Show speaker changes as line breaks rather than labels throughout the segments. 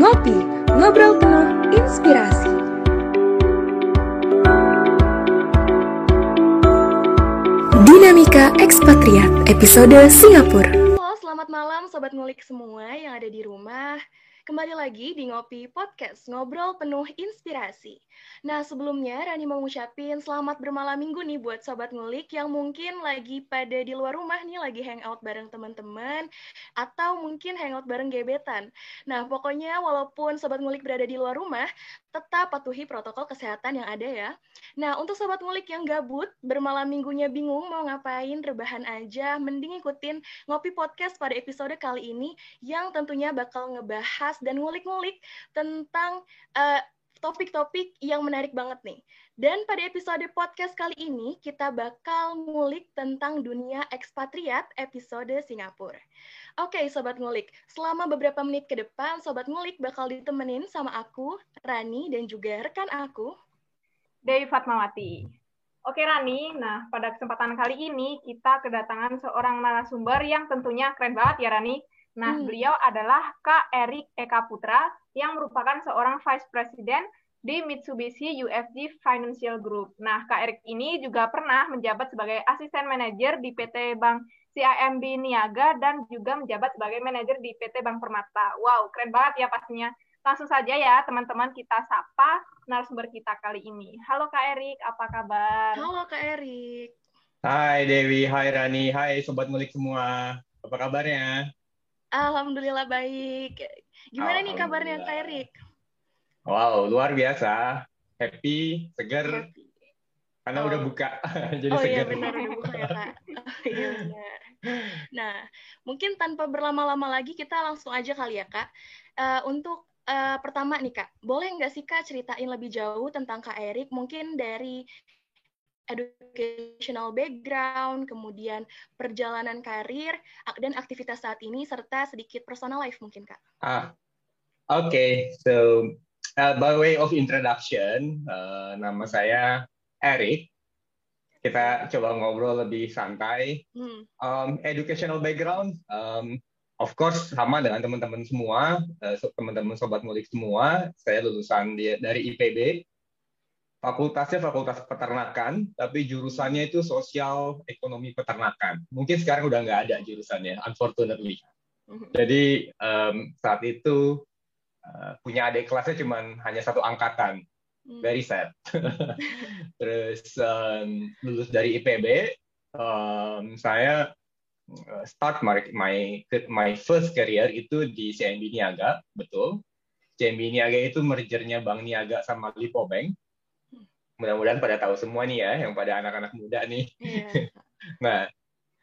Ngopi, ngobrol penuh inspirasi. Dinamika Ekspatriat, episode Singapura.
Halo, selamat malam Sobat Ngulik semua yang ada di rumah. Kembali lagi di Ngopi Podcast, ngobrol penuh inspirasi. Nah, sebelumnya Rani mau ngucapin selamat bermalam minggu nih buat Sobat Ngulik yang mungkin lagi pada di luar rumah nih, lagi hangout bareng teman-teman, atau mungkin hangout bareng gebetan. Nah, pokoknya walaupun Sobat Ngulik berada di luar rumah, tetap patuhi protokol kesehatan yang ada ya. Nah, untuk Sobat Ngulik yang gabut, bermalam minggunya bingung mau ngapain, rebahan aja, mending ikutin Ngopi Podcast pada episode kali ini yang tentunya bakal ngebahas dan ngulik-ngulik tentang uh, topik-topik yang menarik banget nih. Dan pada episode podcast kali ini, kita bakal ngulik tentang dunia ekspatriat episode Singapura. Oke, Sobat Ngulik. Selama beberapa menit ke depan, Sobat Ngulik bakal ditemenin sama aku, Rani, dan juga rekan aku,
Dewi Fatmawati. Oke Rani, nah pada kesempatan kali ini kita kedatangan seorang narasumber yang tentunya keren banget ya Rani. Nah, hmm. beliau adalah Kak Erik Eka Putra yang merupakan seorang Vice President di Mitsubishi UFJ Financial Group. Nah, Kak Erik ini juga pernah menjabat sebagai asisten manajer di PT Bank CIMB Niaga dan juga menjabat sebagai manajer di PT Bank Permata. Wow, keren banget ya pastinya. Langsung saja ya teman-teman kita sapa narasumber kita kali ini. Halo Kak Erik, apa kabar?
Halo Kak Erik.
Hai Dewi, hai Rani, hai Sobat Ngulik semua. Apa kabarnya?
Alhamdulillah baik. Gimana nih kabarnya Kak Erik?
Wow, luar biasa. Happy, seger. Happy. Karena oh. udah buka, jadi
oh,
seger.
Oh iya benar, udah buka ya Kak. iya benar. Nah, mungkin tanpa berlama-lama lagi kita langsung aja kali ya Kak. Uh, untuk uh, pertama nih Kak, boleh nggak sih Kak ceritain lebih jauh tentang Kak Erik? Mungkin dari educational background, kemudian perjalanan karir, dan aktivitas saat ini, serta sedikit personal life mungkin, Kak.
Ah, oke. Okay. So, uh, by way of introduction, uh, nama saya Eric. Kita coba ngobrol lebih santai. Hmm. Um, educational background, um, of course sama dengan teman-teman semua, uh, teman-teman sobat mulik semua. Saya lulusan di, dari IPB, fakultasnya fakultas peternakan, tapi jurusannya itu sosial ekonomi peternakan. Mungkin sekarang udah nggak ada jurusannya, unfortunately. Mhm. Jadi um, saat itu uh, punya adik kelasnya cuma hanya satu angkatan, hmm. very sad. Terus um, lulus dari IPB, um, saya uh, start my, my my first career itu di CNB Niaga, betul. CNB Niaga itu mergernya Bank Niaga sama Lipo Bank mudah-mudahan pada tahu semua nih ya, yang pada anak-anak muda nih. Yeah. nah,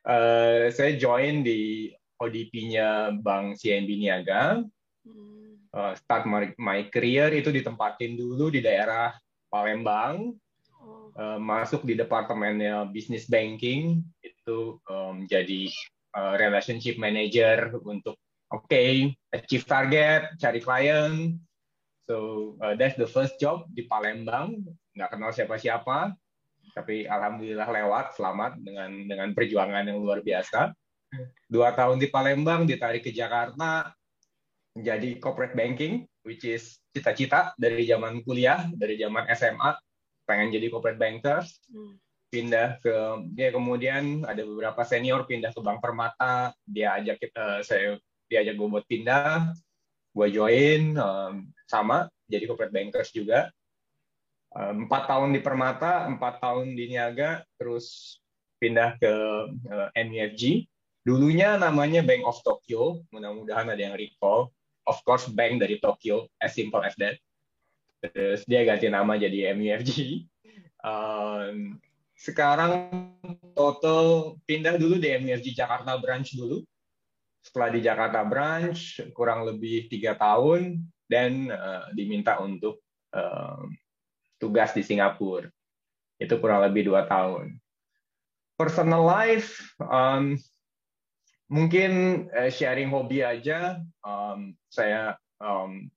uh, saya join di ODP-nya Bank CNB Niaga. Uh, start my, my career itu ditempatin dulu di daerah Palembang. Uh, masuk di departemennya business banking itu um, jadi uh, relationship manager untuk oke okay, achieve target, cari klien. So uh, that's the first job di Palembang nggak kenal siapa-siapa, tapi alhamdulillah lewat, selamat dengan dengan perjuangan yang luar biasa. Dua tahun di Palembang, ditarik ke Jakarta, jadi corporate banking, which is cita-cita dari zaman kuliah, dari zaman SMA, pengen jadi corporate banker. Pindah ke dia kemudian ada beberapa senior pindah ke Bank Permata, dia ajak kita saya diajak gue buat pindah, gue join um, sama jadi corporate bankers juga empat tahun di Permata, empat tahun di Niaga, terus pindah ke uh, eh, MUFG. Dulunya namanya Bank of Tokyo, mudah-mudahan ada yang recall. Of course, bank dari Tokyo, as simple as that. Terus dia ganti nama jadi MUFG. Um, sekarang total pindah dulu di MUFG Jakarta branch dulu. Setelah di Jakarta branch kurang lebih tiga tahun dan uh, diminta untuk um, tugas di Singapura. Itu kurang lebih dua tahun. Personal life, um, mungkin uh, sharing hobi aja. Um, saya um,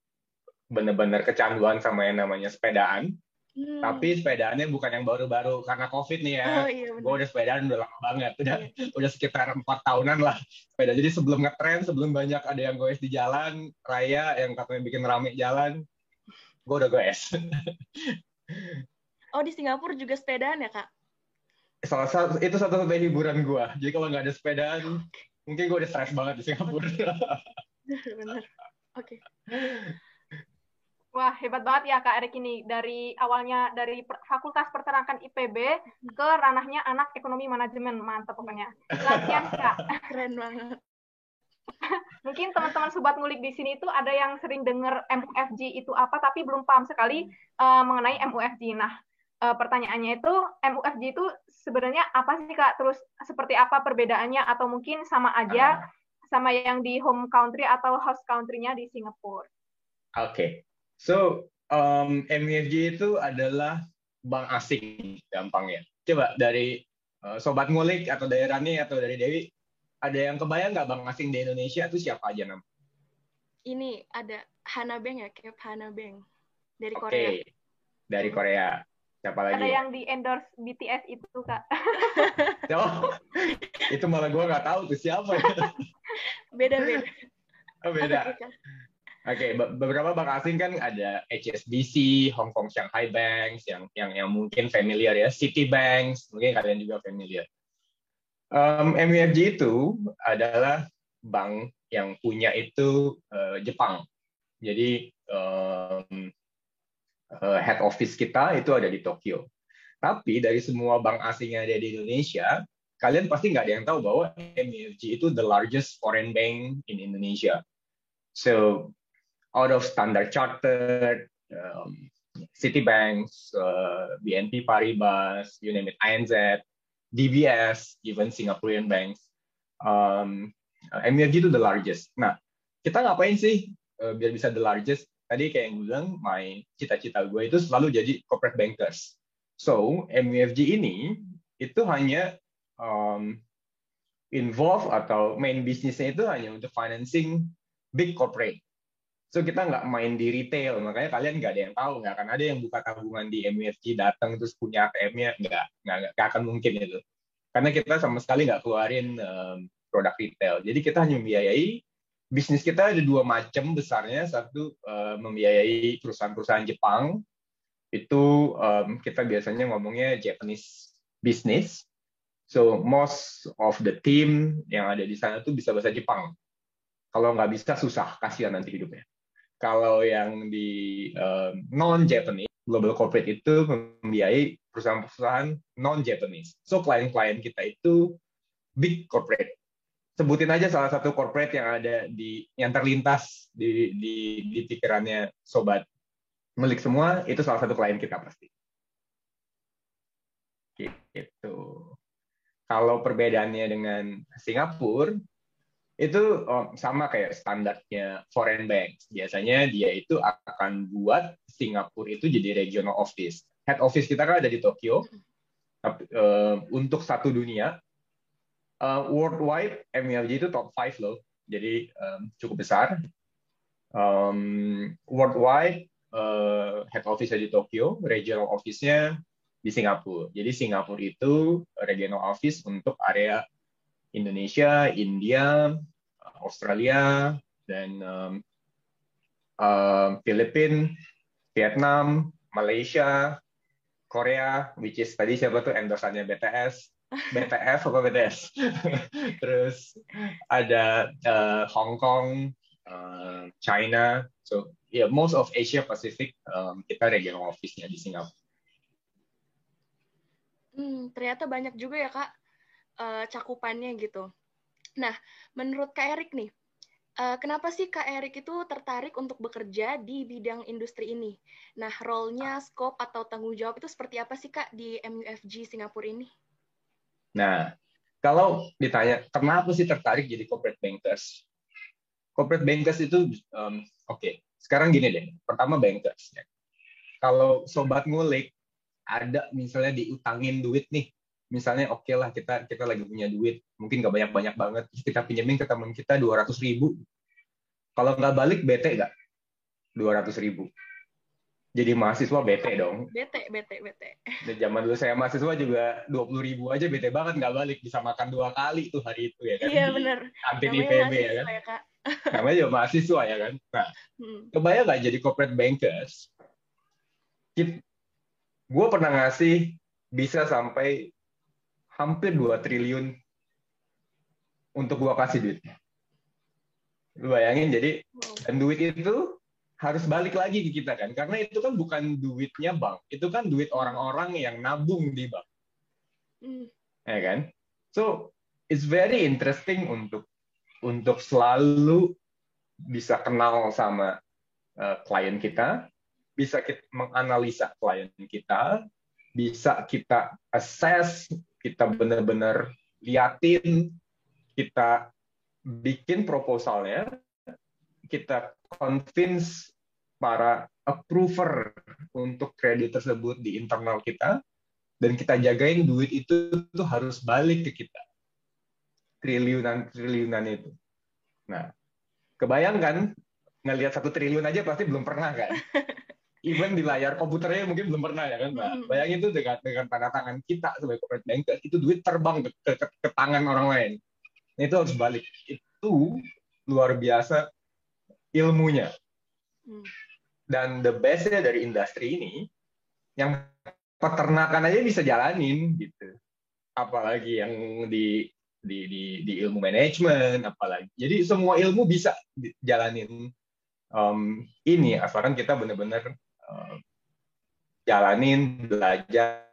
benar-benar kecanduan sama yang namanya sepedaan. Hmm. Tapi sepedaannya bukan yang baru-baru karena COVID nih ya. Oh, iya, gue udah sepedaan udah lama banget, udah iya. udah sekitar empat tahunan lah sepeda. Jadi sebelum ngetren, sebelum banyak ada yang goes di jalan raya yang katanya bikin rame jalan, gue udah goes.
oh di Singapura juga sepedaan ya kak?
Salah satu itu satu-satunya hiburan gue. Jadi kalau nggak ada sepedaan, mungkin gue udah stres banget di Singapura.
Benar. Oke. Okay.
Wah, hebat banget ya Kak Erik ini. Dari awalnya dari Fakultas Peternakan IPB ke ranahnya anak ekonomi manajemen. Mantap pokoknya. Latihan Kak.
Keren banget.
Mungkin teman-teman sobat ngulik di sini itu ada yang sering dengar MUFG itu apa tapi belum paham sekali uh, mengenai MUFG. Nah, uh, pertanyaannya itu MUFG itu sebenarnya apa sih Kak? Terus seperti apa perbedaannya atau mungkin sama aja ah. sama yang di home country atau host country-nya di Singapura?
Oke. Okay. So, um, MUFG itu adalah bank asing gampangnya. Coba dari uh, Sobat Ngulik atau dari Rani atau dari Dewi, ada yang kebayang nggak bank asing di Indonesia itu siapa aja nam?
Ini ada Hana Bank ya, Cap Hana Bank dari
okay.
Korea.
Dari Korea. Siapa lagi?
Ada yang di endorse BTS itu kak.
oh, itu malah gue nggak tahu tuh siapa.
beda beda.
Oh, beda. Oke, okay, beberapa bank asing kan ada HSBC, Hong Kong Shanghai Banks, yang yang yang mungkin familiar ya, Citibank, mungkin kalian juga familiar. Um, MUFG itu adalah bank yang punya itu uh, Jepang. Jadi um, uh, head office kita itu ada di Tokyo. Tapi dari semua bank asing yang ada di Indonesia, kalian pasti nggak ada yang tahu bahwa MUFG itu the largest foreign bank in Indonesia. So out of Standard Chartered, um, Citibanks, uh, BNP Paribas, you name it, INZ, DBS, even Singaporean banks. Um, MUFG itu the largest. Nah, kita ngapain sih uh, biar bisa the largest? Tadi kayak yang bilang, my cita-cita gue itu selalu jadi corporate bankers. So, MUFG ini itu hanya um, involve atau main bisnisnya itu hanya untuk financing big corporate. So kita nggak main di retail, makanya kalian nggak ada yang tahu, nggak akan ada yang buka tabungan di MUFG datang terus punya ATM-nya, nggak, nggak, nggak akan mungkin itu. Karena kita sama sekali nggak keluarin um, produk retail. Jadi kita hanya membiayai bisnis kita ada dua macam besarnya, satu uh, membiayai perusahaan-perusahaan Jepang, itu um, kita biasanya ngomongnya Japanese business. So most of the team yang ada di sana tuh bisa bahasa Jepang. Kalau nggak bisa susah, kasihan nanti hidupnya. Kalau yang di uh, non-Japanese, global corporate itu membiayai perusahaan-perusahaan non-Japanese. So klien-klien kita itu big corporate. Sebutin aja salah satu corporate yang ada di yang terlintas di di, di pikirannya sobat milik semua itu salah satu klien kita pasti. Gitu. Kalau perbedaannya dengan Singapura, itu oh, sama kayak standarnya foreign banks. Biasanya dia itu akan buat Singapura itu jadi regional office. Head office kita kan ada di Tokyo. Tapi uh, untuk satu dunia, uh, worldwide MUFG itu top 5 loh. Jadi um, cukup besar. Um, worldwide uh, head office di Tokyo, regional office-nya di Singapura. Jadi Singapura itu regional office untuk area Indonesia, India, Australia, dan um, uh, Filipina, Vietnam, Malaysia, Korea, which is tadi siapa tuh endosannya BTS, BTS apa BTS? Terus ada uh, Hong Kong, uh, China, so yeah, most of Asia Pacific um, kita regional office-nya di Singapura.
Hmm, ternyata banyak juga ya kak uh, cakupannya gitu. Nah, menurut Kak Erik nih, uh, kenapa sih Kak Erik itu tertarik untuk bekerja di bidang industri ini? Nah, role-nya, scope, atau tanggung jawab itu seperti apa sih Kak di MUFG Singapura ini?
Nah, kalau ditanya kenapa sih tertarik jadi corporate bankers? Corporate bankers itu, um, oke, okay. sekarang gini deh. Pertama bankers. Ya. Kalau sobat ngulik, ada misalnya diutangin duit nih misalnya oke okay lah kita kita lagi punya duit mungkin nggak banyak banyak banget kita pinjemin ke teman kita dua ratus ribu kalau nggak balik bete nggak dua ratus ribu jadi mahasiswa bete dong.
Bete, bete, bete.
Dan zaman dulu saya mahasiswa juga dua puluh ribu aja bete banget nggak balik bisa makan dua kali tuh hari itu ya kan.
Iya benar.
Kantin IPB ya kan. Ya, Kak. Namanya juga mahasiswa ya kan. Nah, hmm. kebayang nggak jadi corporate bankers? Gue pernah ngasih bisa sampai hampir dua triliun untuk gue kasih duit. Lu bayangin jadi dan duit itu harus balik lagi ke kita kan karena itu kan bukan duitnya bank itu kan duit orang-orang yang nabung di bank mm. ya kan so it's very interesting untuk untuk selalu bisa kenal sama uh, klien kita bisa kita menganalisa klien kita bisa kita assess kita benar-benar liatin kita bikin proposalnya kita convince para approver untuk kredit tersebut di internal kita dan kita jagain duit itu tuh harus balik ke kita. Triliunan triliunan itu. Nah kebayangkan ngelihat satu triliun aja pasti belum pernah kan even di layar komputernya mungkin belum pernah ya kan nah, bayangin itu dengan dengan tanda tangan kita sebagai corporate banker itu duit terbang ke, ke, ke tangan orang lain nah, itu harus balik itu luar biasa ilmunya. Hmm. Dan the bestnya dari industri ini, yang peternakan aja bisa jalanin gitu. Apalagi yang di di di, di ilmu manajemen, apalagi. Jadi semua ilmu bisa jalanin um, ini, asalkan kita benar-benar jalanin, belajar,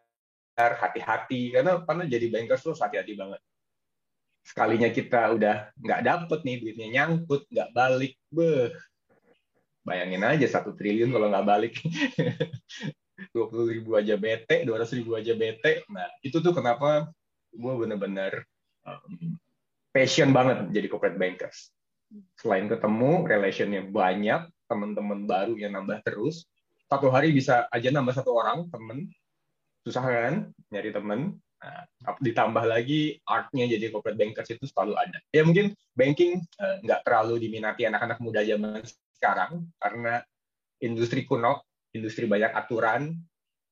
hati-hati. Karena karena jadi bankers tuh hati-hati banget. Sekalinya kita udah nggak dapet nih duitnya nyangkut nggak balik. Beh bayangin aja satu triliun kalau nggak balik. dua puluh ribu aja bete dua ratus ribu aja bete. Nah itu tuh kenapa gue bener-bener um, passion banget jadi corporate bankers. Selain ketemu relationnya banyak teman-teman baru yang nambah terus satu hari bisa aja nambah satu orang temen susah kan nyari temen Nah, ditambah lagi artnya jadi corporate bankers itu selalu ada. Ya mungkin banking uh, nggak terlalu diminati anak-anak muda zaman sekarang karena industri kuno, industri banyak aturan,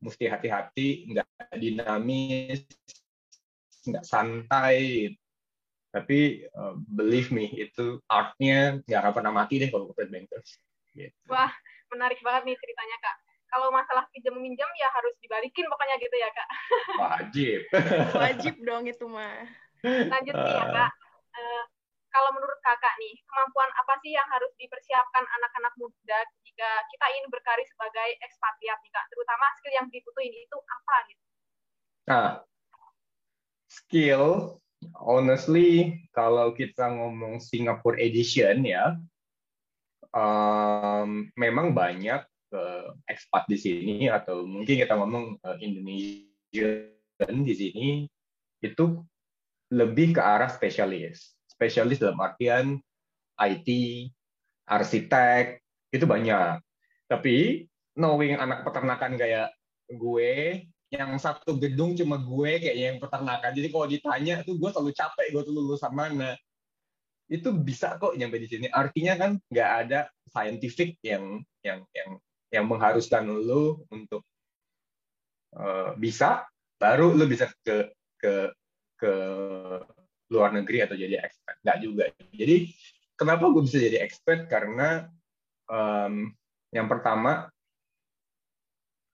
mesti hati-hati, nggak dinamis, nggak santai. Tapi uh, believe me, itu artnya nggak akan pernah mati deh kalau corporate bankers.
Gitu. Wah, menarik banget nih ceritanya kak. Kalau masalah pinjam minjam ya harus dibalikin pokoknya gitu ya kak.
Wajib.
Wajib dong itu mah.
Lanjut nih ya kak. Uh, kalau menurut kakak nih kemampuan apa sih yang harus dipersiapkan anak-anak muda jika kita ingin berkarir sebagai ekspatriat nih kak? Terutama skill yang dibutuhin itu apa gitu?
Nah skill honestly kalau kita ngomong Singapore edition ya um, memang banyak uh, expat di sini atau mungkin kita ngomong uh, Indonesian di sini itu lebih ke arah spesialis. Spesialis dalam artian IT, arsitek, itu banyak. Tapi knowing anak peternakan kayak gue, yang satu gedung cuma gue kayak yang peternakan. Jadi kalau ditanya tuh gue selalu capek gue tuh lulusan mana. Itu bisa kok nyampe di sini. Artinya kan nggak ada scientific yang yang yang yang mengharuskan lu untuk uh, bisa baru lu bisa ke ke ke luar negeri atau jadi expert. Nggak juga. Jadi kenapa gue bisa jadi expert? Karena um, yang pertama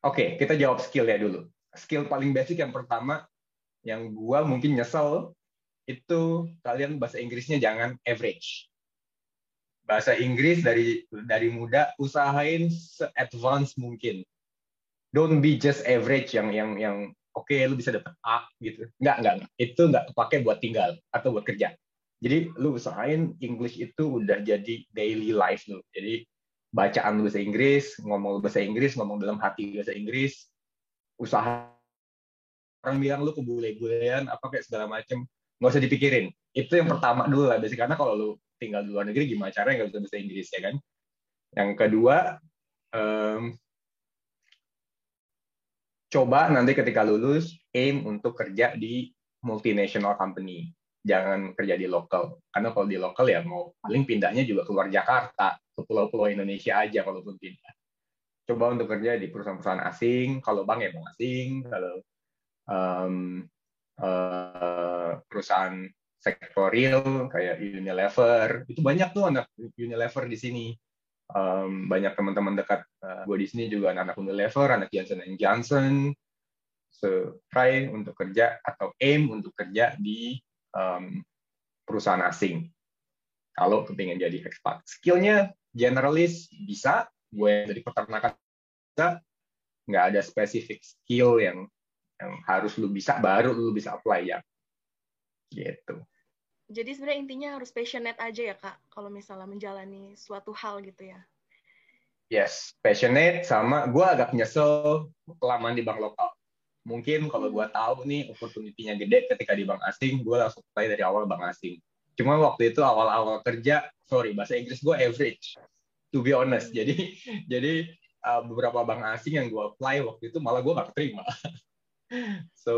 oke okay, kita jawab skill ya dulu. Skill paling basic yang pertama yang gue mungkin nyesel itu kalian bahasa Inggrisnya jangan average bahasa Inggris dari dari muda usahain se-advance mungkin. Don't be just average yang yang yang oke okay, lu bisa dapat A gitu. Enggak, enggak. Itu enggak kepake buat tinggal atau buat kerja. Jadi lu usahain English itu udah jadi daily life lu. Jadi bacaan lu bahasa Inggris, ngomong bahasa Inggris, ngomong dalam hati bahasa Inggris, usaha orang bilang lu kebule-bulean apa kayak segala macem nggak usah dipikirin. Itu yang pertama dulu lah biasanya karena kalau lu tinggal di luar negeri gimana caranya nggak bisa bahasa Inggris ya kan? Yang kedua um, coba nanti ketika lulus aim untuk kerja di multinational company. Jangan kerja di lokal. Karena kalau di lokal ya mau paling pindahnya juga keluar Jakarta ke pulau-pulau Indonesia aja kalau pun pindah. Coba untuk kerja di perusahaan-perusahaan asing. Kalau bank ya bank asing, kalau um, uh, perusahaan sektorial kayak Unilever itu banyak tuh anak Unilever di sini. Um, banyak teman-teman dekat uh, gue di sini juga anak-anak Unilever, anak Johnson Johnson. So try untuk kerja atau aim untuk kerja di um, perusahaan asing. Kalau kepingin jadi expat, skillnya generalis bisa, gue dari peternakan bisa, nggak ada spesifik skill yang yang harus lu bisa baru lu bisa apply ya. Gitu.
Jadi sebenarnya intinya harus passionate aja ya kak kalau misalnya menjalani suatu hal gitu ya.
Yes passionate sama gue agak nyesel kelamaan di bank lokal. Mungkin kalau gue hmm. tahu nih opportunity-nya gede ketika di bank asing gue langsung apply dari awal bank asing. Cuma waktu itu awal-awal kerja sorry bahasa Inggris gue average to be honest. Jadi jadi uh, beberapa bank asing yang gue apply waktu itu malah gue gak keterima so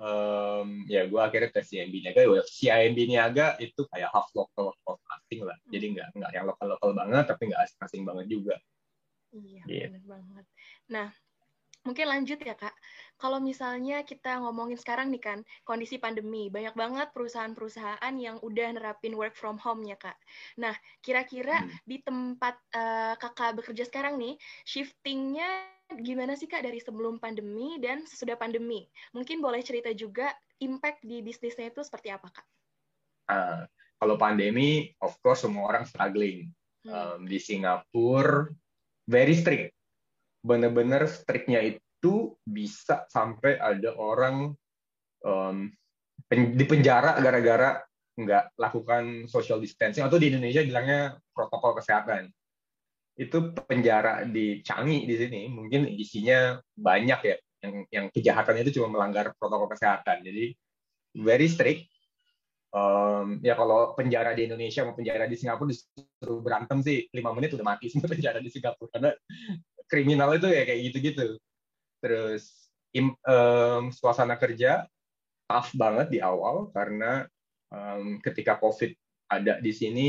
um, ya gue akhirnya ke CIMB Niaga. CIMB Niaga itu kayak half local half asing lah. Jadi nggak nggak yang lokal lokal banget tapi nggak asing asing banget juga.
Iya yeah. benar banget. Nah mungkin lanjut ya kak. Kalau misalnya kita ngomongin sekarang nih kan kondisi pandemi banyak banget perusahaan-perusahaan yang udah nerapin work from home ya kak. Nah kira-kira hmm. di tempat uh, kakak bekerja sekarang nih shiftingnya gimana sih Kak dari sebelum pandemi dan sesudah pandemi? Mungkin boleh cerita juga impact di bisnisnya itu seperti apa Kak?
Uh, kalau pandemi, of course semua orang struggling. Hmm. Um, di Singapura, very strict. Bener-bener strictnya itu bisa sampai ada orang um, pen di penjara gara-gara nggak lakukan social distancing atau di Indonesia bilangnya protokol kesehatan itu penjara di Canggih di sini. Mungkin isinya banyak ya. Yang yang kejahatan itu cuma melanggar protokol kesehatan. Jadi very strict. Um, ya kalau penjara di Indonesia mau penjara di Singapura disuruh berantem sih lima menit udah mati semua penjara di Singapura. Karena kriminal itu ya kayak gitu-gitu. Terus im, um, suasana kerja tough banget di awal karena um, ketika COVID ada di sini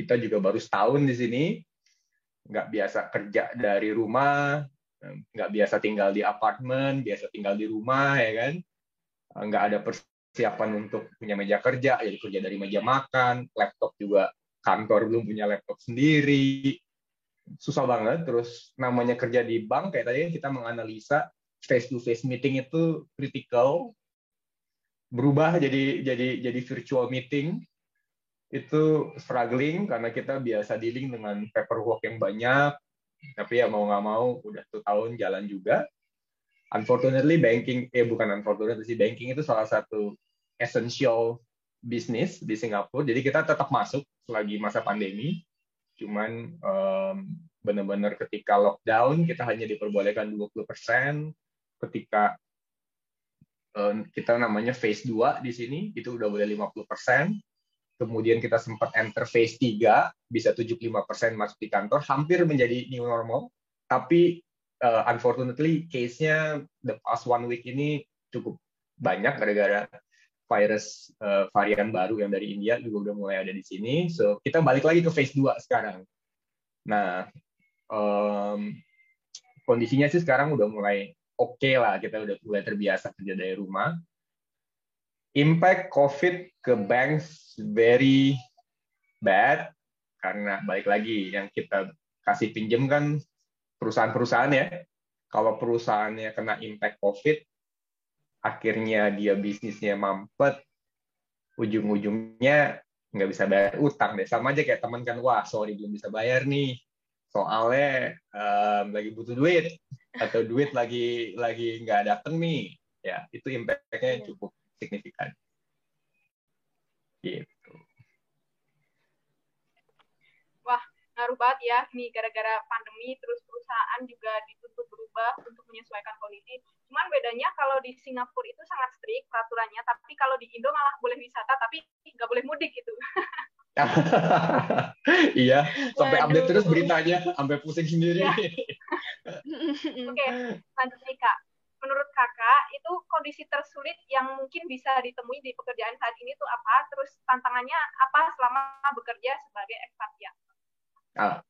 kita juga baru setahun di sini nggak biasa kerja dari rumah, nggak biasa tinggal di apartemen, biasa tinggal di rumah, ya kan? Nggak ada persiapan untuk punya meja kerja, jadi kerja dari meja makan, laptop juga kantor belum punya laptop sendiri, susah banget. Terus namanya kerja di bank, kayak tadi kita menganalisa face to face meeting itu critical, berubah jadi jadi jadi virtual meeting itu struggling karena kita biasa dealing dengan paperwork yang banyak. Tapi ya mau nggak mau udah tuh tahun jalan juga. Unfortunately banking eh bukan unfortunately sih banking itu salah satu essential business di Singapura. Jadi kita tetap masuk selagi masa pandemi. Cuman um, benar-benar ketika lockdown kita hanya diperbolehkan 20% ketika um, kita namanya phase 2 di sini itu udah boleh 50% kemudian kita sempat enter phase 3, bisa 75% masuk di kantor, hampir menjadi new normal, tapi uh, unfortunately case-nya the past one week ini cukup banyak gara-gara virus uh, varian baru yang dari India juga udah mulai ada di sini. So kita balik lagi ke phase 2 sekarang. Nah, um, kondisinya sih sekarang udah mulai oke okay lah, kita udah mulai terbiasa kerja dari rumah impact COVID ke banks very bad karena balik lagi yang kita kasih pinjam kan perusahaan-perusahaan ya. Kalau perusahaannya kena impact COVID, akhirnya dia bisnisnya mampet, ujung-ujungnya nggak bisa bayar utang deh. Sama aja kayak teman kan, wah sorry belum bisa bayar nih, soalnya um, lagi butuh duit atau duit lagi lagi nggak dateng nih. Ya itu impactnya iya. cukup signifikan. Gitu.
Wah, ngaruh banget ya nih gara-gara pandemi terus perusahaan juga dituntut berubah untuk menyesuaikan kondisi. Cuman bedanya kalau di Singapura itu sangat strict peraturannya, tapi kalau di Indo malah boleh wisata tapi nggak boleh mudik gitu.
iya, sampai Waduh. update terus beritanya, sampai pusing sendiri. Ya.
Oke, lanjut nih Kak menurut kakak itu kondisi tersulit yang mungkin bisa ditemui di pekerjaan saat ini tuh apa? Terus tantangannya apa selama bekerja sebagai ekspatriat?
Nah,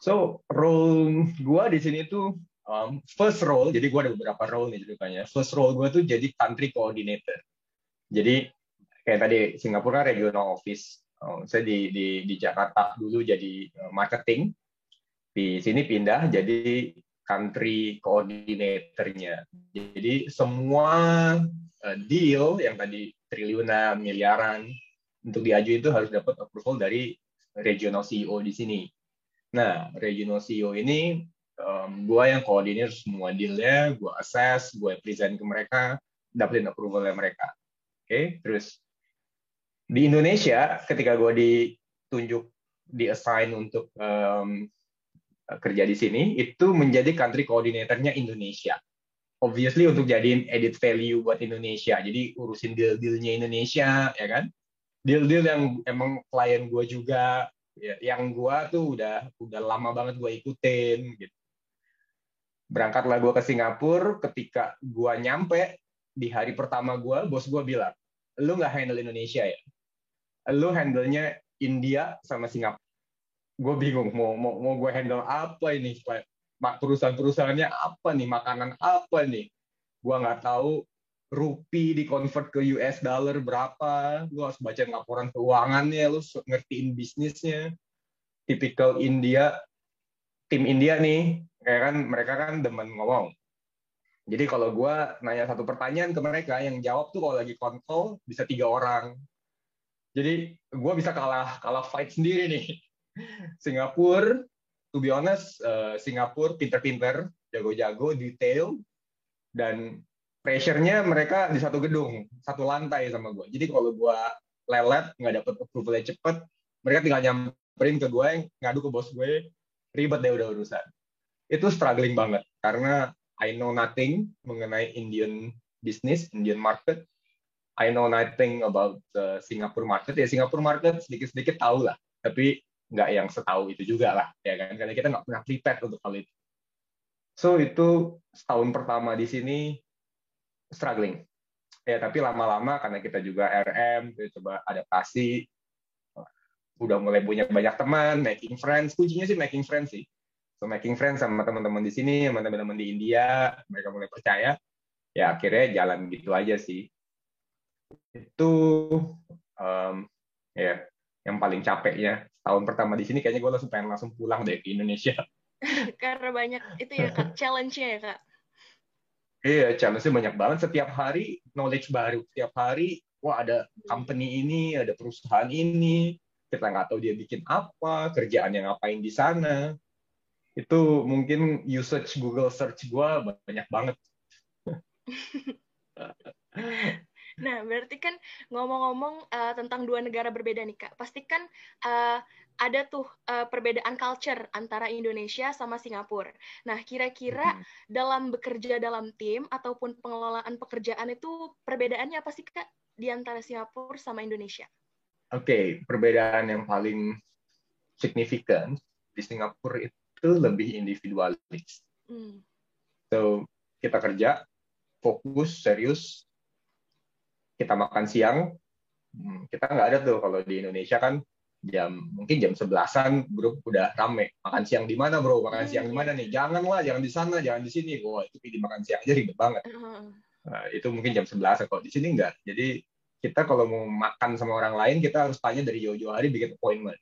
So role gue di sini tuh um, first role, jadi gue ada beberapa role nih ceritanya. First role gue tuh jadi country coordinator. Jadi kayak tadi Singapura regional office. Um, saya di, di di Jakarta dulu jadi uh, marketing. Di sini pindah jadi country coordinatornya. Jadi semua uh, deal yang tadi triliunan, miliaran untuk diaju itu harus dapat approval dari regional CEO di sini. Nah, regional CEO ini um, gue yang koordinir semua dealnya, gue assess, gue present ke mereka, dapetin approval dari mereka. Oke, okay? terus di Indonesia ketika gue ditunjuk di assign untuk um, kerja di sini itu menjadi country coordinatornya Indonesia. Obviously untuk jadiin edit value buat Indonesia. Jadi urusin deal-dealnya Indonesia, ya kan? Deal-deal yang emang klien gue juga ya, yang gue tuh udah udah lama banget gue ikutin gitu berangkatlah gue ke Singapura ketika gue nyampe di hari pertama gue bos gue bilang lu nggak handle Indonesia ya lu handle-nya India sama Singapura gue bingung mau mau mau gue handle apa ini perusahaan-perusahaannya apa nih makanan apa nih gue nggak tahu rupi di convert ke US dollar berapa, lu harus baca laporan keuangannya, lu ngertiin bisnisnya. Tipikal India, tim India nih, kayak kan mereka kan demen ngomong. Jadi kalau gue nanya satu pertanyaan ke mereka, yang jawab tuh kalau lagi kontrol bisa tiga orang. Jadi gue bisa kalah kalah fight sendiri nih. Singapura, to be honest, uh, Singapura pinter-pinter, jago-jago, detail, dan pressure-nya mereka di satu gedung, satu lantai sama gue. Jadi kalau gue lelet, nggak dapet approval cepet, mereka tinggal nyamperin ke gue, ngadu ke bos gue, ribet deh udah urusan. Itu struggling banget, karena I know nothing mengenai Indian business, Indian market. I know nothing about the Singapore market. Ya Singapore market sedikit-sedikit tahu lah, tapi nggak yang setahu itu juga lah, ya kan? Karena kita nggak pernah prepare untuk hal itu. So itu setahun pertama di sini struggling. Ya, tapi lama-lama karena kita juga RM, kita coba adaptasi, udah mulai punya banyak teman, making friends. Kuncinya sih making friends sih. So making friends sama teman-teman di sini, sama teman-teman di India, mereka mulai percaya. Ya akhirnya jalan gitu aja sih. Itu um, ya yang paling capeknya tahun pertama di sini kayaknya gue langsung pengen langsung pulang deh ke Indonesia.
Karena banyak itu ya kak challenge-nya ya kak.
Iya, challenge-nya banyak banget. Setiap hari knowledge baru. Setiap hari, wah ada company ini, ada perusahaan ini. Kita nggak tahu dia bikin apa, kerjaan yang ngapain di sana. Itu mungkin usage Google search gue banyak banget.
nah, berarti kan ngomong-ngomong uh, tentang dua negara berbeda nih, Kak. Pastikan uh, ada tuh uh, perbedaan culture antara Indonesia sama Singapura. Nah, kira-kira hmm. dalam bekerja dalam tim ataupun pengelolaan pekerjaan itu perbedaannya apa sih Kak di antara Singapura sama Indonesia?
Oke, okay, perbedaan yang paling signifikan di Singapura itu lebih individualis. Hmm. So, kita kerja fokus, serius, kita makan siang, hmm, kita nggak ada tuh. Kalau di Indonesia kan jam mungkin jam sebelasan grup udah rame. Makan siang di mana bro? Makan siang di mana nih? Jangan lah jangan di sana jangan di sini. Wah itu pilih makan siang aja ribet banget. Nah, itu mungkin jam sebelas kalau di sini enggak jadi kita kalau mau makan sama orang lain kita harus tanya dari jauh-jauh hari bikin appointment.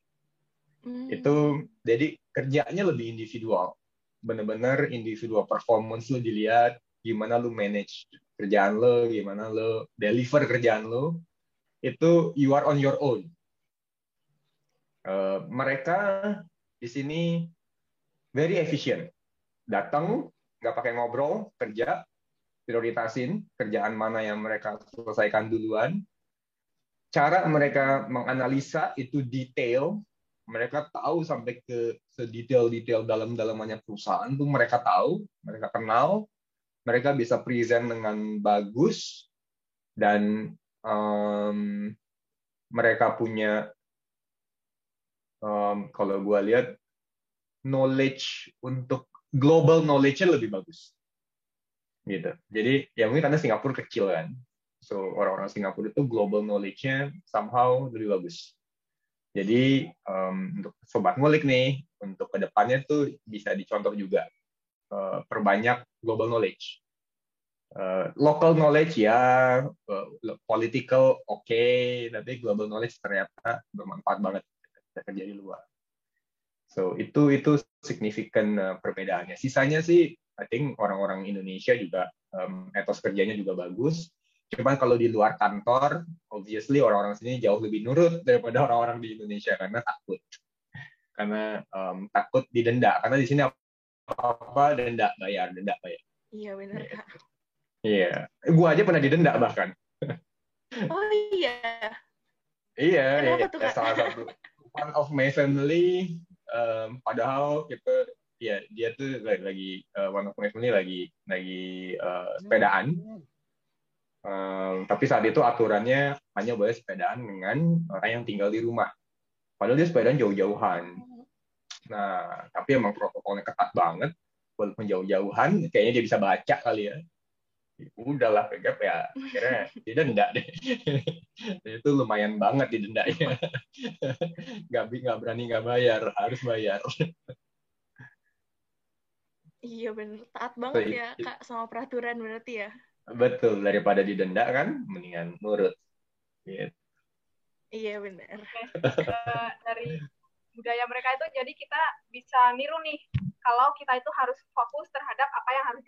Hmm. itu jadi kerjanya lebih individual. Bener-bener individual performance lo dilihat gimana lo manage kerjaan lo gimana lo deliver kerjaan lo itu you are on your own Eh, mereka di sini very efficient. Datang, nggak pakai ngobrol, kerja, prioritasin kerjaan mana yang mereka selesaikan duluan. Cara mereka menganalisa itu detail, mereka tahu sampai ke sedetail-detail dalam-dalamannya perusahaan tuh mereka tahu, mereka kenal, mereka bisa present dengan bagus dan um, mereka punya um, kalau gue lihat knowledge untuk global knowledge-nya lebih bagus. Gitu. Jadi ya mungkin karena Singapura kecil kan. So orang-orang Singapura itu global knowledge-nya somehow lebih bagus. Jadi um, untuk sobat ngulik nih, untuk ke depannya tuh bisa dicontoh juga uh, perbanyak global knowledge. Uh, local knowledge ya, uh, political oke, okay, tapi global knowledge ternyata bermanfaat banget ketika kerja di luar. So itu itu signifikan uh, perbedaannya. Sisanya sih, I think orang-orang Indonesia juga um, etos kerjanya juga bagus. Cuman kalau di luar kantor, obviously orang-orang sini jauh lebih nurut daripada orang-orang di Indonesia karena takut, karena um, takut didenda. Karena di sini apa-apa denda bayar, denda bayar.
Iya benar kak.
Iya, gua aja pernah didenda bahkan.
Oh iya.
iya, iya. Tuh, salah satu one of my family. Um, padahal kita ya dia tuh lagi, lagi uh, one of my family lagi lagi uh, sepedaan. Um, tapi saat itu aturannya hanya boleh sepedaan dengan orang yang tinggal di rumah. Padahal dia sepedaan jauh-jauhan. Nah, tapi emang protokolnya ketat banget. Walaupun jauh-jauhan, kayaknya dia bisa baca kali ya. Udahlah pegap ya. Akhirnya didenda deh. Itu lumayan banget didendanya nggak nggak berani nggak bayar. Harus bayar.
Iya bener. Taat banget so, ya kak sama peraturan berarti ya.
Betul daripada didenda kan mendingan nurut.
Gitu. iya benar
uh, dari budaya mereka itu jadi kita bisa niru nih kalau kita itu harus fokus terhadap apa yang harus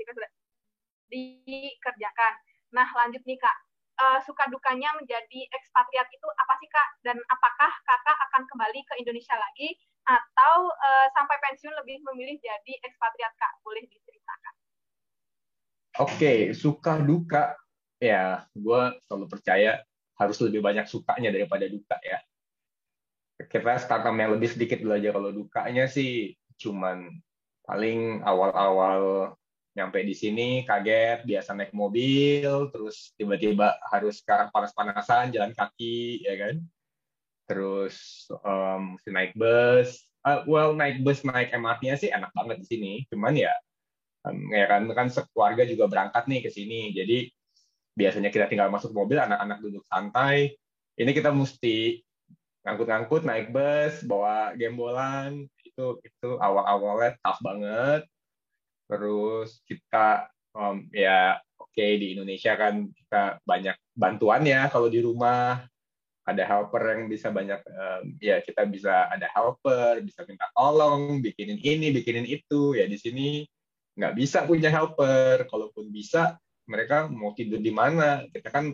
dikerjakan. Nah, lanjut nih Kak. Uh, suka dukanya menjadi ekspatriat itu apa sih Kak? Dan apakah Kakak akan kembali ke Indonesia lagi atau uh, sampai pensiun lebih memilih jadi ekspatriat Kak? Boleh diceritakan.
Oke, okay, suka duka ya, gue selalu percaya harus lebih banyak sukanya daripada duka ya. Kita start yang lebih sedikit aja kalau dukanya sih cuman paling awal-awal nyampe di sini kaget biasa naik mobil terus tiba-tiba harus sekarang panas-panasan jalan kaki ya kan? Terus um, naik bus uh, well naik bus naik MRT-nya sih enak banget di sini. Cuman ya um, ya kan kan sekeluarga juga berangkat nih ke sini. Jadi biasanya kita tinggal masuk mobil anak-anak duduk santai. Ini kita mesti ngangkut-ngangkut naik bus bawa gembolan itu itu awal-awalnya tough banget. Terus kita um, ya oke okay, di Indonesia kan kita banyak bantuan ya kalau di rumah. Ada helper yang bisa banyak um, ya kita bisa ada helper bisa minta tolong bikinin ini bikinin itu. Ya di sini nggak bisa punya helper. Kalaupun bisa mereka mau tidur di mana? Kita kan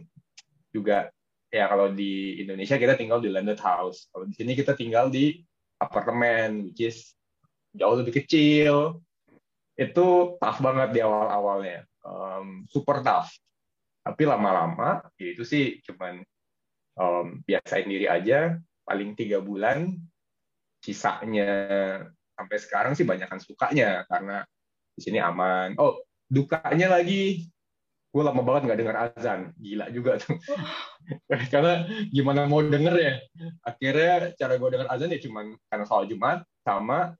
juga ya kalau di Indonesia kita tinggal di landed house. Kalau di sini kita tinggal di apartemen which is jauh lebih kecil. Itu tough banget di awal-awalnya, um, super tough. Tapi lama-lama ya itu sih cuman um, biasain diri aja, paling tiga bulan, sisanya sampai sekarang sih banyakkan sukanya. Karena di sini aman. Oh dukanya lagi, gue lama banget nggak dengar azan, gila juga tuh. karena gimana mau denger ya, akhirnya cara gue dengar azan ya cuman karena soal Jumat sama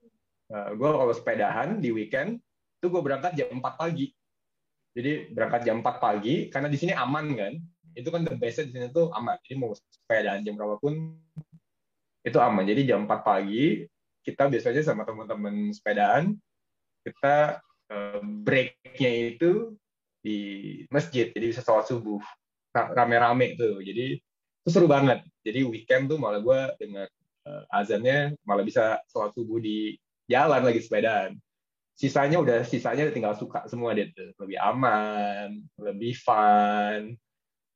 uh, gue kalau sepedahan di weekend itu gue berangkat jam 4 pagi. Jadi berangkat jam 4 pagi karena di sini aman kan. Itu kan the best di sini tuh aman. Jadi mau sepedaan jam berapapun itu aman. Jadi jam 4 pagi kita biasanya sama teman-teman sepedaan kita uh, breaknya itu di masjid. Jadi bisa sholat subuh rame-rame tuh. Jadi itu seru banget. Jadi weekend tuh malah gue dengar uh, azannya malah bisa sholat subuh di jalan lagi sepedaan sisanya udah sisanya tinggal suka semua deh lebih aman lebih fun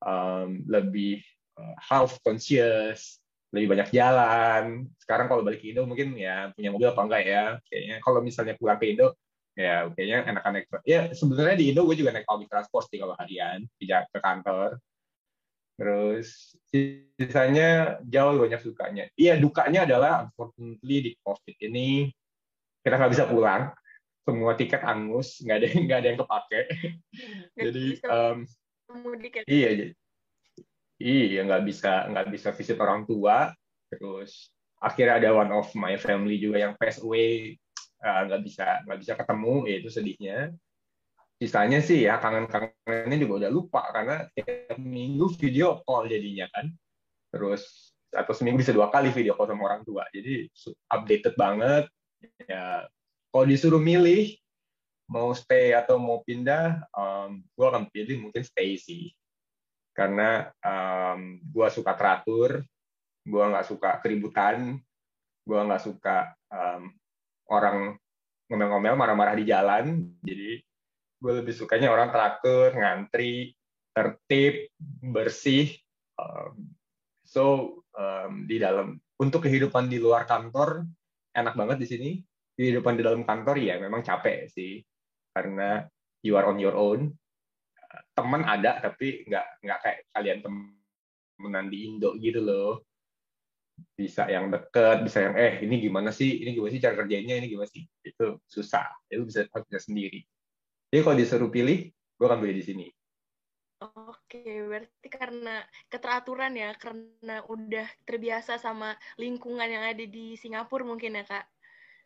um, lebih uh, health conscious lebih banyak jalan sekarang kalau balik ke Indo mungkin ya punya mobil apa enggak ya kayaknya kalau misalnya pulang ke Indo ya kayaknya enakan naik ya sebenarnya di Indo gue juga naik public transport sih kalau harian ke kantor. Terus sisanya jauh banyak sukanya. Iya dukanya adalah unfortunately di covid ini kita nggak bisa pulang. Semua tiket angus nggak ada nggak ada yang kepake. Jadi um, iya iya nggak bisa nggak bisa visit orang tua. Terus akhirnya ada one of my family juga yang pass away nggak bisa nggak bisa ketemu ya itu sedihnya. Sisanya sih ya kangen-kangennya juga udah lupa karena tiap minggu video call jadinya kan. Terus atau seminggu bisa dua kali video call sama orang tua. Jadi updated banget. Ya kalau disuruh milih mau stay atau mau pindah um, gue akan pilih mungkin stay sih. Karena um, gue suka teratur gue nggak suka keributan gue nggak suka um, orang ngomel-ngomel marah-marah di jalan. Jadi gue lebih sukanya orang teratur ngantri tertib bersih um, so um, di dalam. Untuk kehidupan di luar kantor enak banget di sini. Kehidupan di dalam kantor ya memang capek sih. Karena you are on your own. Teman ada tapi nggak nggak kayak kalian temenan di Indo gitu loh bisa yang deket bisa yang eh ini gimana sih? Ini gimana sih cara kerjanya? Ini gimana sih? Itu susah. Itu bisa harus bisa sendiri. Jadi kalau disuruh pilih gue akan pilih di sini.
Oke, berarti karena keteraturan ya, karena udah terbiasa sama lingkungan yang ada di Singapura mungkin ya kak,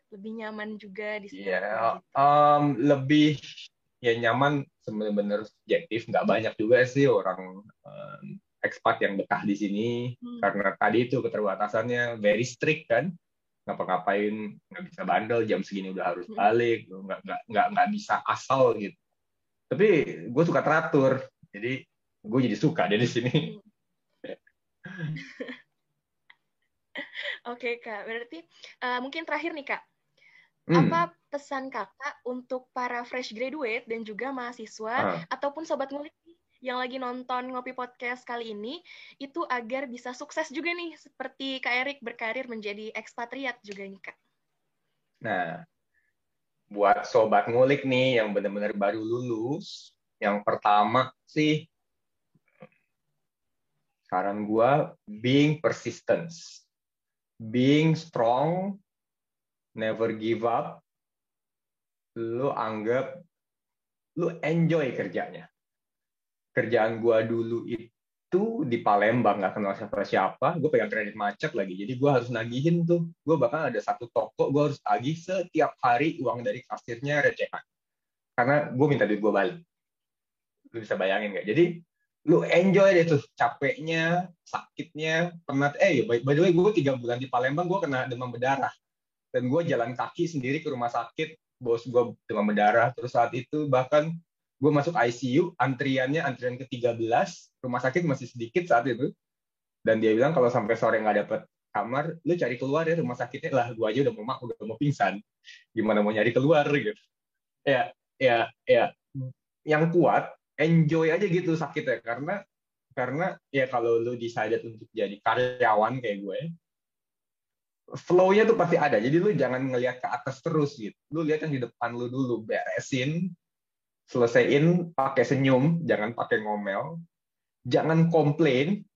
lebih nyaman juga di
Singapura. Yeah, gitu. um, lebih ya nyaman sebenarnya subjektif, nggak banyak juga sih orang um, ekspat yang betah di sini hmm. karena tadi itu keterbatasannya very strict kan, ngapa-ngapain nggak bisa bandel jam segini udah harus hmm. balik, nggak nggak nggak nggak bisa asal gitu. Tapi gue suka teratur, jadi gue jadi suka deh di sini.
Oke kak, berarti uh, mungkin terakhir nih kak, hmm. apa pesan kakak untuk para fresh graduate dan juga mahasiswa uh. ataupun sobat ngulik yang lagi nonton ngopi podcast kali ini itu agar bisa sukses juga nih seperti kak Erik berkarir menjadi ekspatriat juga nih kak.
Nah, buat sobat ngulik nih yang benar-benar baru lulus, yang pertama sih saran gue being persistent, being strong, never give up. Lu anggap lu enjoy kerjanya. Kerjaan gue dulu itu di Palembang nggak kenal siapa-siapa, gue pegang kredit macet lagi, jadi gue harus nagihin tuh. Gue bahkan ada satu toko, gue harus tagih setiap hari uang dari kasirnya recehan. Karena gue minta duit gue balik. Lu bisa bayangin nggak? Jadi lu enjoy deh tuh capeknya sakitnya pernah eh by, by the way gue tiga bulan di Palembang gue kena demam berdarah. Dan gue jalan kaki sendiri ke rumah sakit bos gue demam berdarah. Terus saat itu bahkan gue masuk ICU antriannya antrian ke 13 rumah sakit masih sedikit saat itu. Dan dia bilang kalau sampai sore nggak dapet kamar lu cari keluar ya rumah sakitnya. Lah gue aja udah mau mak udah mau pingsan. Gimana mau nyari keluar gitu. Ya ya ya. Yang kuat enjoy aja gitu sakitnya. Karena karena ya kalau lu decided untuk jadi karyawan kayak gue flow-nya tuh pasti ada. Jadi lu jangan ngelihat ke atas terus gitu. Lu lihat yang di depan lu dulu beresin selesaiin pakai senyum jangan pakai ngomel. Jangan komplain.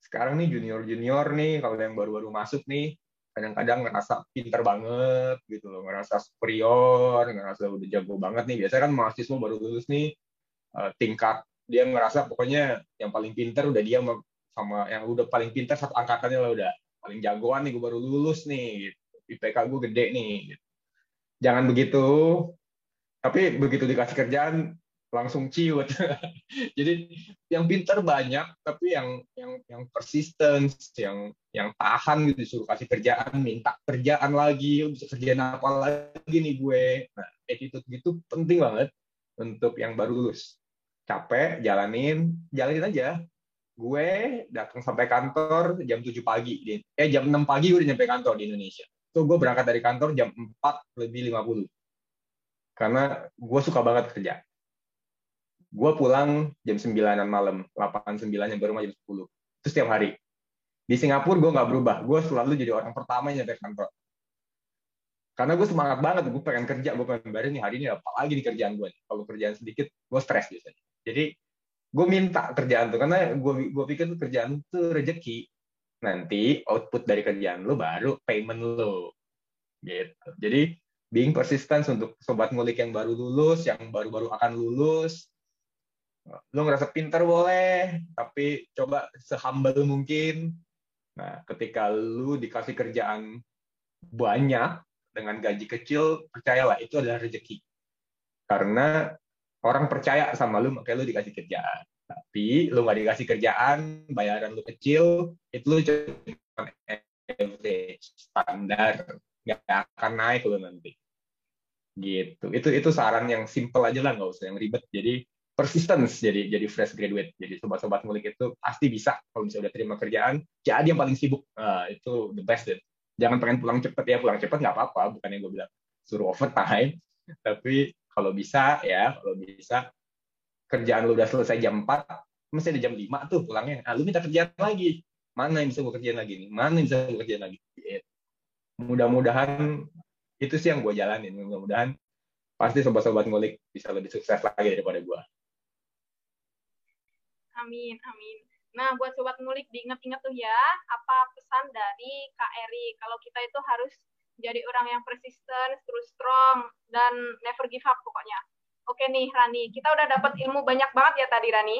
Sekarang nih junior junior nih kalau yang baru-baru masuk nih kadang-kadang ngerasa pinter banget gitu loh ngerasa superior ngerasa udah jago banget nih. Biasanya kan mahasiswa baru lulus nih uh, tingkat dia ngerasa pokoknya yang paling pinter udah dia sama yang udah paling pinter satu angkatannya lah udah. Paling jagoan nih gue baru lulus nih gitu. IPK gue gede nih gitu. jangan begitu tapi begitu dikasih kerjaan langsung ciut. Jadi yang pinter banyak tapi yang yang yang persistence yang yang tahan gitu disuruh kasih kerjaan minta kerjaan lagi bisa kerjaan apa lagi nih gue? Nah attitude gitu penting banget untuk yang baru lulus. Capek jalanin jalanin aja. Gue datang sampai kantor jam 7 pagi eh jam 6 pagi gue udah nyampe kantor di Indonesia. Tuh gue berangkat dari kantor jam 4 lebih 50 karena gue suka banget kerja. Gue pulang jam 9 malam 8 9 yang baru jam 10 itu setiap hari. Di Singapura gue nggak berubah. Gue selalu jadi orang pertama yang nyampe kantor. Karena gue semangat banget. Gue pengen kerja. Gue pengen baru nih. Hari ini apa lagi di kerjaan gue kalau kerjaan sedikit gue stres biasanya. Jadi gue minta kerjaan tuh. Karena gue gue pikir tuh kerjaan tuh rezeki. Nanti output dari kerjaan lo baru payment lo gitu. Jadi being persistent untuk sobat ngulik yang baru lulus yang baru-baru akan lulus lo ngerasa pintar boleh tapi coba sehambal mungkin nah ketika lu dikasih kerjaan banyak dengan gaji kecil, percayalah itu adalah rezeki. Karena orang percaya sama lu, makanya lu dikasih kerjaan. Tapi lu nggak dikasih kerjaan, bayaran lu kecil, itu lu average standar nggak akan naik lo nanti gitu. Itu itu saran yang simple aja lah nggak usah yang ribet. Jadi persistence jadi jadi fresh graduate. Jadi sobat-sobat ngulik itu pasti bisa kalau misalnya udah terima kerjaan jadi yang paling sibuk. Nah, itu the best deh. Jangan pengen pulang cepet ya. Pulang cepet nggak apa-apa. Bukan yang gue bilang suruh overtime. Tapi kalau bisa ya kalau bisa kerjaan lu udah selesai jam 4 mesti ada jam 5 tuh pulangnya. Nah, lu minta kerjaan lagi. Mana yang bisa gue kerjain lagi nih? Mana yang bisa gue kerjain lagi? Gitu. mudah-mudahan itu sih yang gue jalanin. Mudah-mudahan pasti sobat-sobat ngulik bisa lebih sukses lagi daripada gue
amin amin. Nah buat sobat ngulik diingat-ingat tuh ya apa pesan dari Kak Eri? Kalau kita itu harus jadi orang yang persisten terus strong dan never give up pokoknya. Oke nih Rani kita udah dapat ilmu banyak banget ya tadi Rani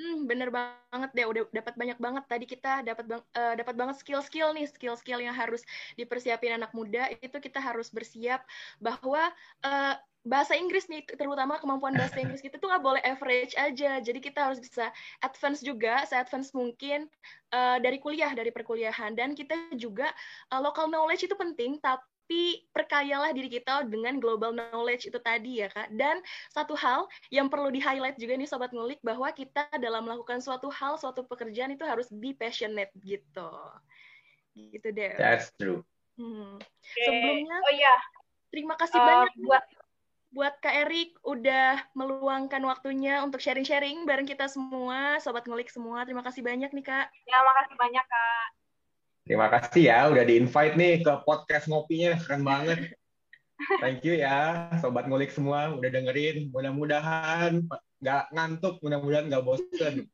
Hmm, bener banget deh, udah dapat banyak banget. Tadi kita dapat bang, uh, dapat banget skill-skill nih, skill-skill yang harus dipersiapin anak muda. Itu kita harus bersiap bahwa uh, bahasa Inggris nih terutama kemampuan bahasa Inggris kita tuh nggak boleh average aja. Jadi kita harus bisa advance juga se advance mungkin uh, dari kuliah dari perkuliahan. Dan kita juga uh, local knowledge itu penting tapi tapi perkayalah diri kita dengan global knowledge itu tadi ya kak. Dan satu hal yang perlu di highlight juga nih sobat ngulik bahwa kita dalam melakukan suatu hal, suatu pekerjaan itu harus be passionate gitu. Gitu deh.
That's true.
Hmm. Okay. Sebelumnya,
oh iya,
terima kasih uh, banyak buat buat Kak Erik udah meluangkan waktunya untuk sharing-sharing bareng kita semua, sobat ngulik semua. Terima kasih banyak nih Kak.
Ya, makasih banyak Kak.
Terima kasih ya udah di-invite nih ke podcast ngopinya. Keren banget. Thank you ya, sobat ngulik semua udah dengerin. Mudah-mudahan nggak ngantuk, mudah-mudahan nggak bosen.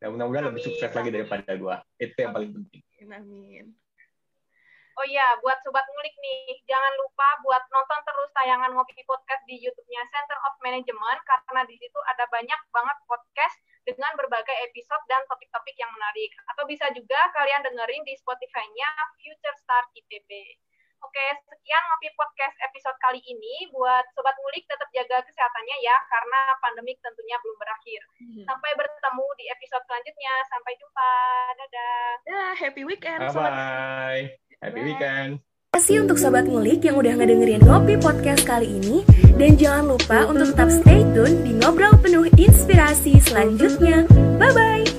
Dan mudah-mudahan lebih sukses lagi daripada gua. Itu yang paling penting.
Amin.
Oh iya, buat sobat ngulik nih, jangan lupa buat nonton terus tayangan Ngopi Podcast di YouTube-nya Center of Management karena di situ ada banyak banget podcast dengan berbagai episode dan topik-topik yang menarik. Atau bisa juga kalian dengerin di Spotify-nya Future Star IPB. Oke, sekian Ngopi Podcast episode kali ini. Buat Sobat Ngulik, tetap jaga kesehatannya ya, karena pandemik tentunya belum berakhir. Hmm. Sampai bertemu di episode selanjutnya. Sampai jumpa. Dadah.
Dadah, happy weekend.
Bye-bye. Happy Bye. weekend.
Terima kasih untuk Sobat Ngulik yang udah ngedengerin Ngopi Podcast kali ini. Dan jangan lupa untuk tetap stay tune di Ngobrol Penuh Inspirasi selanjutnya. Bye-bye!